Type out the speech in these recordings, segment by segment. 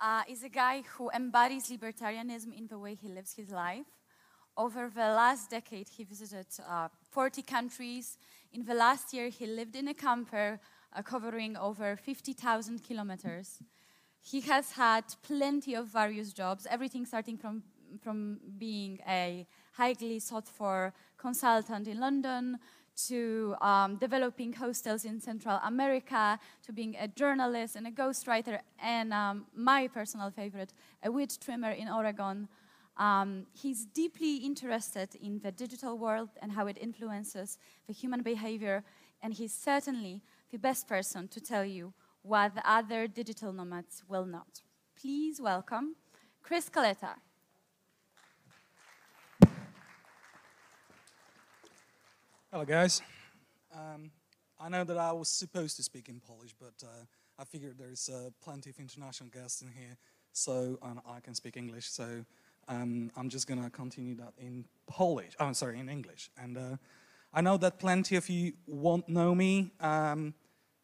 uh, is a guy who embodies libertarianism in the way he lives his life. Over the last decade, he visited uh, 40 countries. In the last year, he lived in a camper uh, covering over 50,000 kilometers. He has had plenty of various jobs, everything starting from, from being a highly sought for consultant in London to um, developing hostels in Central America, to being a journalist and a ghostwriter, and um, my personal favorite, a wheat trimmer in Oregon. Um, he's deeply interested in the digital world and how it influences the human behavior, and he's certainly the best person to tell you what the other digital nomads will not. Please welcome Kris Kaleta. Hello, guys. Um, I know that I was supposed to speak in Polish, but uh, I figured there's uh, plenty of international guests in here, so I can speak English. So um, I'm just gonna continue that in Polish. Oh, sorry, in English. And uh, I know that plenty of you won't know me um,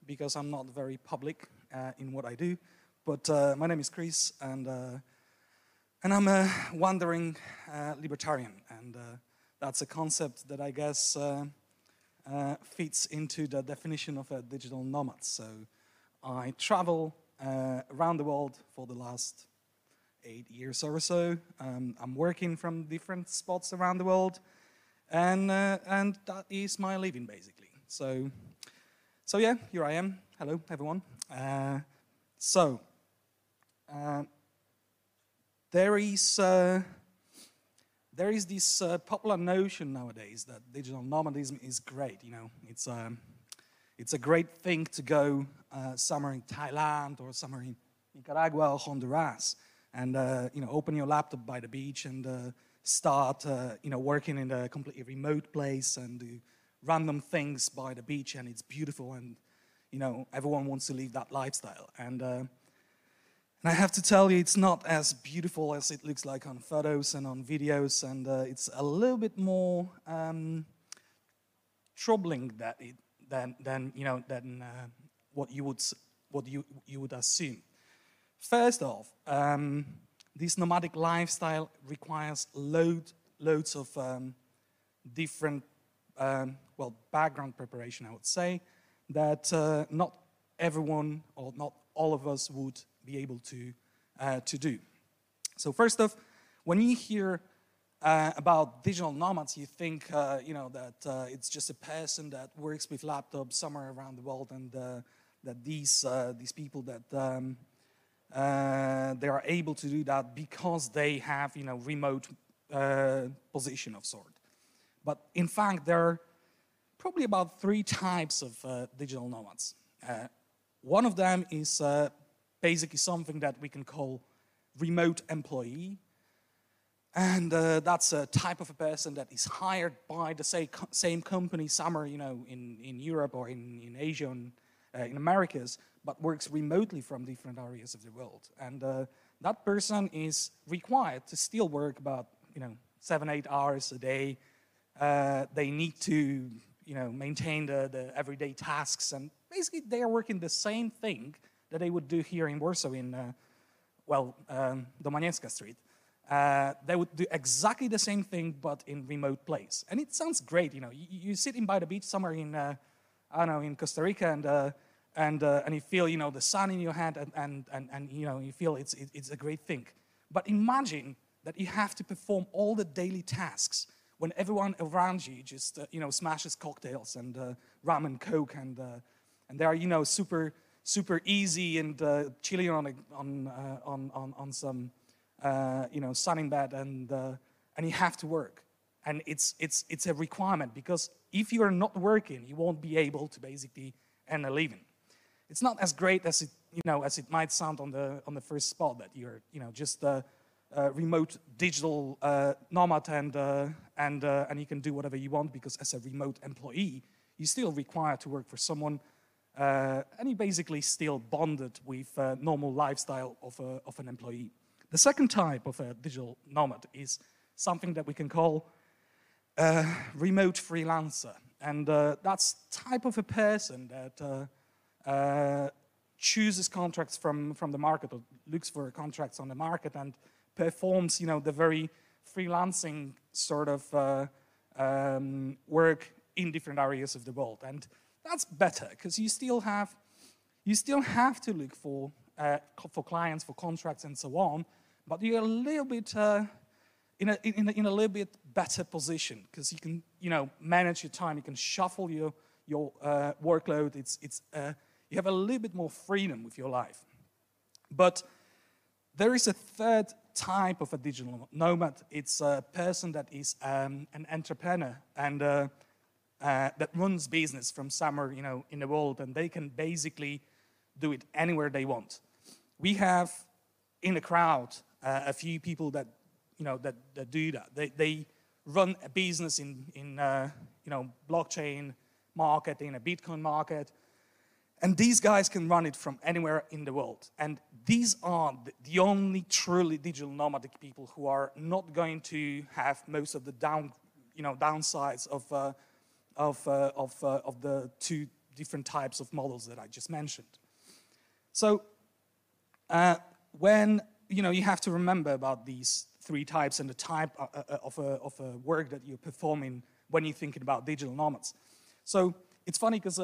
because I'm not very public uh, in what I do. But uh, my name is Kris, and uh, and I'm a wandering libertarian, and that's a concept that I guess uh, fits into the definition of a digital nomad. So I travel uh, around the world for the last eight years or so. Um, I'm working from different spots around the world, and uh, and that is my living basically. So, so yeah, here I am. Hello, everyone. Uh, so, uh, there is uh, there is this uh, popular notion nowadays that digital nomadism is great. You know, it's um, it's a great thing to go uh, somewhere in Thailand or somewhere in Nicaragua or Honduras, and uh, you know, open your laptop by the beach and uh, start uh, you know working in a completely remote place and do random things by the beach, and it's beautiful, and you know, everyone wants to live that lifestyle, and uh, and I have to tell you, it's not as beautiful as it looks like on photos and on videos, and uh, it's a little bit more um, troubling that it, than, than, you know, than uh, what, you would, what you, you would assume. First off, um, this nomadic lifestyle requires load, loads of um, different, um, well, background preparation, I would say, that uh, not everyone or not all of us would be able to, uh, to do. So first off, when you hear uh, about digital nomads, you think uh, you know that uh, it's just a person that works with laptops somewhere around the world, and uh, that these uh, these people that um, they are able to do that because they have you know remote position of sort. But in fact, there are probably about three types of digital nomads. one of them is basically something that we can call remote employee. And uh, that's a type of a person that is hired by the same, same company somewhere, you know, in, in Europe or in, in Asia and uh, in Americas, but works remotely from different areas of the world. And uh, that person is required to still work about, you know, seven, eight hours a day. Uh, they need to, you know, maintain the, the everyday tasks and basically they are working the same thing that they would do here in Warsaw in, uh, well, um, Domaniewska Street. Uh, they would do exactly the same thing, but in remote place. And it sounds great, you know. You, are sitting by the beach somewhere in, uh, I don't know, in Costa Rica, and uh, and uh, and you feel, you know, the sun in your hand, and and and, and you know, you feel it's it, it's a great thing. But imagine that you have to perform all the daily tasks when everyone around you just, uh, you know, smashes cocktails and rum and coke, and and they are, you know, super super easy and uh, chilling on, a, on, uh, on, on, on, some uh, you know, sunning bed and, uh, and you have to work. And it's, it's, it's a requirement because if you are not working, you won't be able to basically earn a living. It's not as great as it, you know, as it might sound on the, on the first spot that you're you know, just a, a remote digital uh, nomad and, uh, and, and you can do whatever you want because as a remote employee, you still require to work for someone uh, and he basically still bonded with uh, normal lifestyle of, a, of an employee. The second type of a digital nomad is something that we can call a remote freelancer. And uh, that's type of a person that uh, uh, chooses contracts from, from the market or looks for contracts on the market and performs, you know, the very freelancing sort of uh, um, work in different areas of the world. And that's better because you still have, you still have to look for, uh, for clients, for contracts and so on, but you're a little bit, uh, in, a, in, a, in a little bit better position because you can, you know, manage your time, you can shuffle your, your uh, workload, it's, it's, uh, you have a little bit more freedom with your life. But there is a third type of a digital nomad. It's a person that is um, an entrepreneur and uh, that runs business from somewhere you know, in the world, and they can basically do it anywhere they want. We have in the crowd uh, a few people that, you know, that, that do that. They, they run a business in, in uh, you know, blockchain market, in a Bitcoin market, and these guys can run it from anywhere in the world. And these are the only truly digital nomadic people who are not going to have most of the down, you know, downsides of, uh, of, uh, of, uh, of the two different types of models that I just mentioned. So uh, when, you know, you have to remember about these three types and the type uh, uh, of a, of a work that you're performing when you're thinking about digital nomads. So it's funny because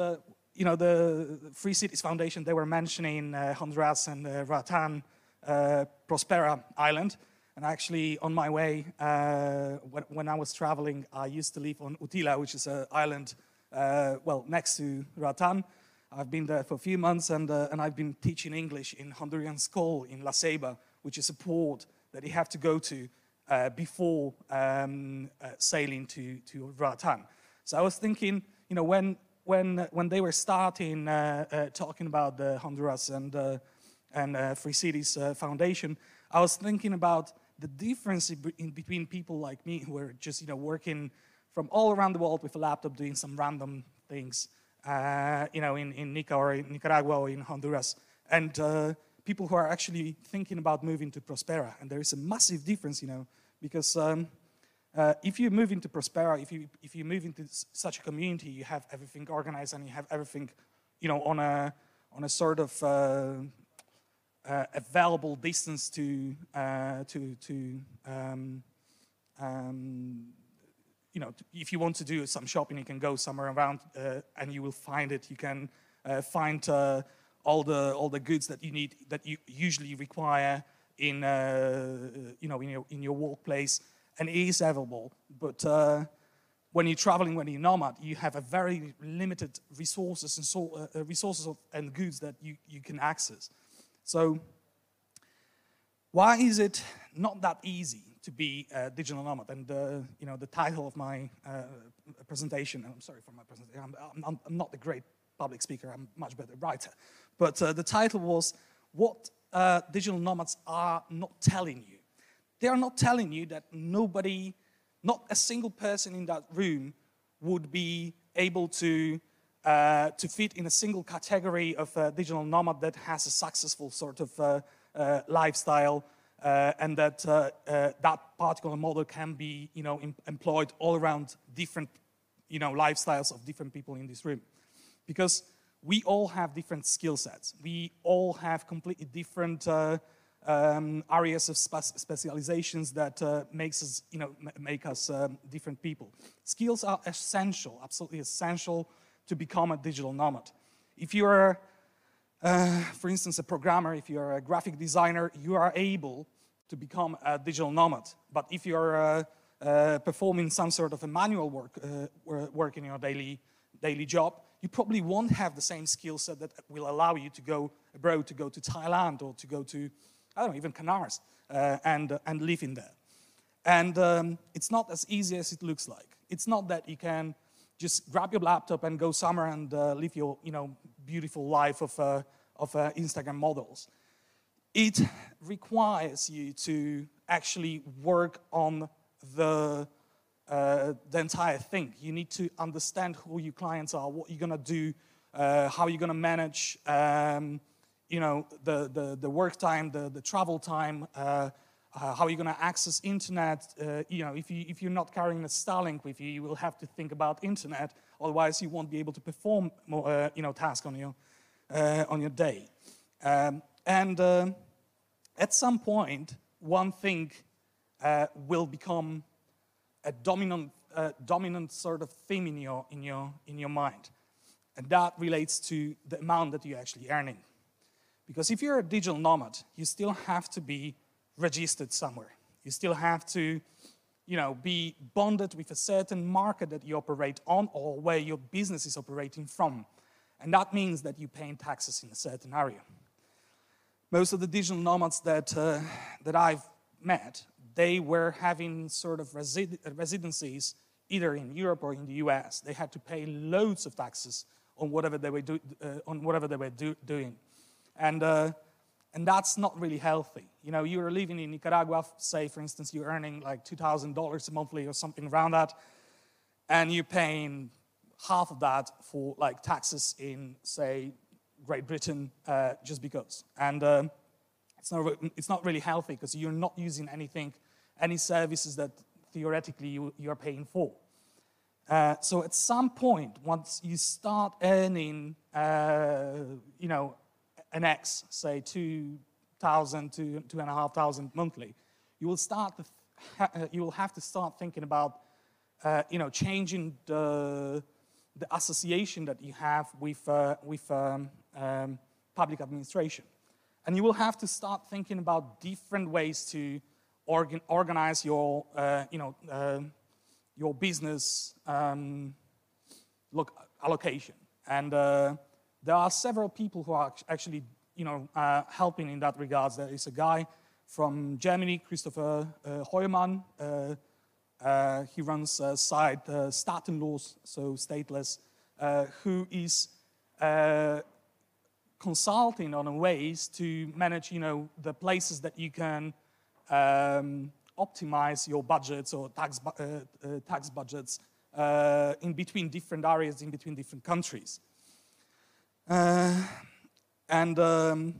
you know, the Free Cities Foundation, they were mentioning uh, Honduras and uh, Roatan, uh, Prospera Island. And actually, on my way, uh, when, when, I was traveling, I used to live on Utila, which is an island, uh, well, next to Roatan. I've been there for a few months, and, uh, and I've been teaching English in Honduran school in La Ceiba, which is a port that you have to go to before um, sailing to, to Roatan. So I was thinking, you know, when when, when they were starting uh, uh, talking about the Honduras and, uh, and Free Cities Foundation, I was thinking about the difference in between people like me who are just you know working from all around the world with a laptop doing some random things, uh, you know, in, in Nicaragua, in Nicaragua or in Honduras, and uh, people who are actually thinking about moving to Prospera. And there is a massive difference, you know, because um, uh, if you move into Prospera, if you, if you move into such a community, you have everything organized and you have everything, you know, on a, on a sort of uh, uh, available distance to, uh, to, to um, um, you know, if you want to do some shopping, you can go somewhere around uh, and you will find it. You can uh, find all, the, all the goods that you need, that you usually require in, you know, in your, in your workplace and it is available. But uh, when you're traveling, when you're nomad, you have a very limited resources and so, uh, resources of, and goods that you, you can access. So why is it not that easy to be a digital nomad? And uh, you know, the title of my uh, presentation, I'm sorry for my presentation, I'm, I'm, I'm, not the great public speaker, I'm much better writer. But uh, the title was, what uh, digital nomads are not telling you. They are not telling you that nobody, not a single person in that room would be able to, uh, to fit in a single category of a digital nomad that has a successful sort of uh, uh, lifestyle uh, and that uh, uh, that particular model can be you know, employed all around different you know, lifestyles of different people in this room. Because we all have different skill sets. We all have completely different um, areas of spe specializations that uh, makes us, you know, make us um, different people. Skills are essential, absolutely essential to become a digital nomad. If you are, uh, for instance, a programmer, if you are a graphic designer, you are able to become a digital nomad. But if you're uh, uh performing some sort of a manual work, uh, work in your daily, daily job, you probably won't have the same skill set that will allow you to go abroad, to go to Thailand or to go to I don't know, even Canars, uh, and, uh, and live in there. And um, it's not as easy as it looks like. It's not that you can just grab your laptop and go somewhere and uh, live your you know, beautiful life of, uh, of uh, Instagram models. It requires you to actually work on the, uh, the entire thing. You need to understand who your clients are, what you're gonna do, how you're gonna manage um, you know, the, the, the work time, the, the travel time, uh, uh, how are you going to access internet? Uh, you know, if, you, if you're not carrying a Starlink with you, you will have to think about internet. Otherwise, you won't be able to perform more, uh, you know, tasks on your, uh, on your day. Um, and um, at some point, one thing uh, will become a dominant, uh, dominant sort of theme in your, in, your, in your mind. And that relates to the amount that you're actually earning. Because if you're a digital nomad, you still have to be registered somewhere. You still have to you know, be bonded with a certain market that you operate on or where your business is operating from. And that means that you're paying taxes in a certain area. Most of the digital nomads that, uh, that I've met, they were having sort of resi residencies either in Europe or in the US. They had to pay loads of taxes on whatever they were, do, uh, on whatever they were do, doing. And, uh, and that's not really healthy. You know, you're living in Nicaragua, say, for instance, you're earning like $2,000 a monthly or something around that, and you're paying half of that for like taxes in, say, Great Britain uh, just because. And um, it's, not, it's not really healthy because you're not using anything, any services that theoretically you, you're paying for. Uh, so at some point, once you start earning, uh, you know, an X, say 2,000 to 2,500 monthly, you will start to uh, you will have to start thinking about, uh, you know, changing the, the association that you have with, uh, with um, um, public administration. And you will have to start thinking about different ways to organ organize your, uh, you know, uh, your business um, look, allocation. And uh, there are several people who are actually, you know, uh, helping in that regards. There is a guy from Germany, Christopher uh, Heumann. Uh, he runs a site, Staatenlos, so stateless, who is consulting on ways to manage, you know, the places that you can um, optimize your budgets or tax, bu uh, uh, tax budgets uh, in between different areas, in between different countries. Uh, and um,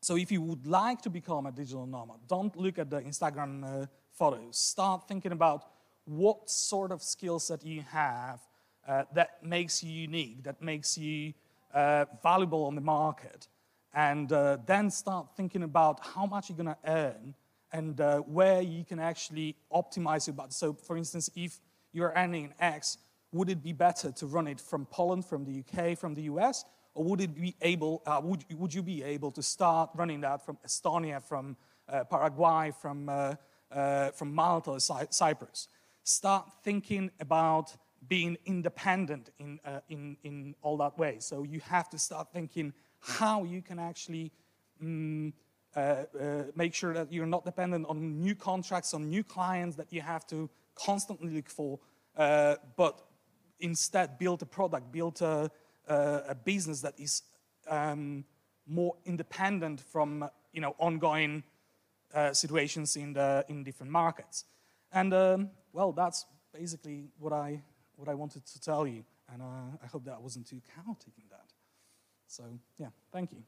so if you would like to become a digital nomad, don't look at the Instagram uh, photos. Start thinking about what sort of skills that you have uh, that makes you unique, that makes you uh, valuable on the market, and uh, then start thinking about how much you're going to earn and uh, where you can actually optimize your budget. So, for instance, if you're earning X, would it be better to run it from Poland, from the UK, from the US, or would it be able? Uh, would would you be able to start running that from Estonia, from uh, Paraguay, from uh, from Malta, Cy Cyprus? Start thinking about being independent in, uh, in, in all that way. So you have to start thinking how you can actually uh, uh, make sure that you're not dependent on new contracts, on new clients that you have to constantly look for, uh, but instead build a product, build a, a business that is um, more independent from you know, ongoing uh, situations in, the, in different markets. And um, well, that's basically what I what I wanted to tell you. And uh, I hope that I wasn't too chaotic in that. So, yeah, thank you.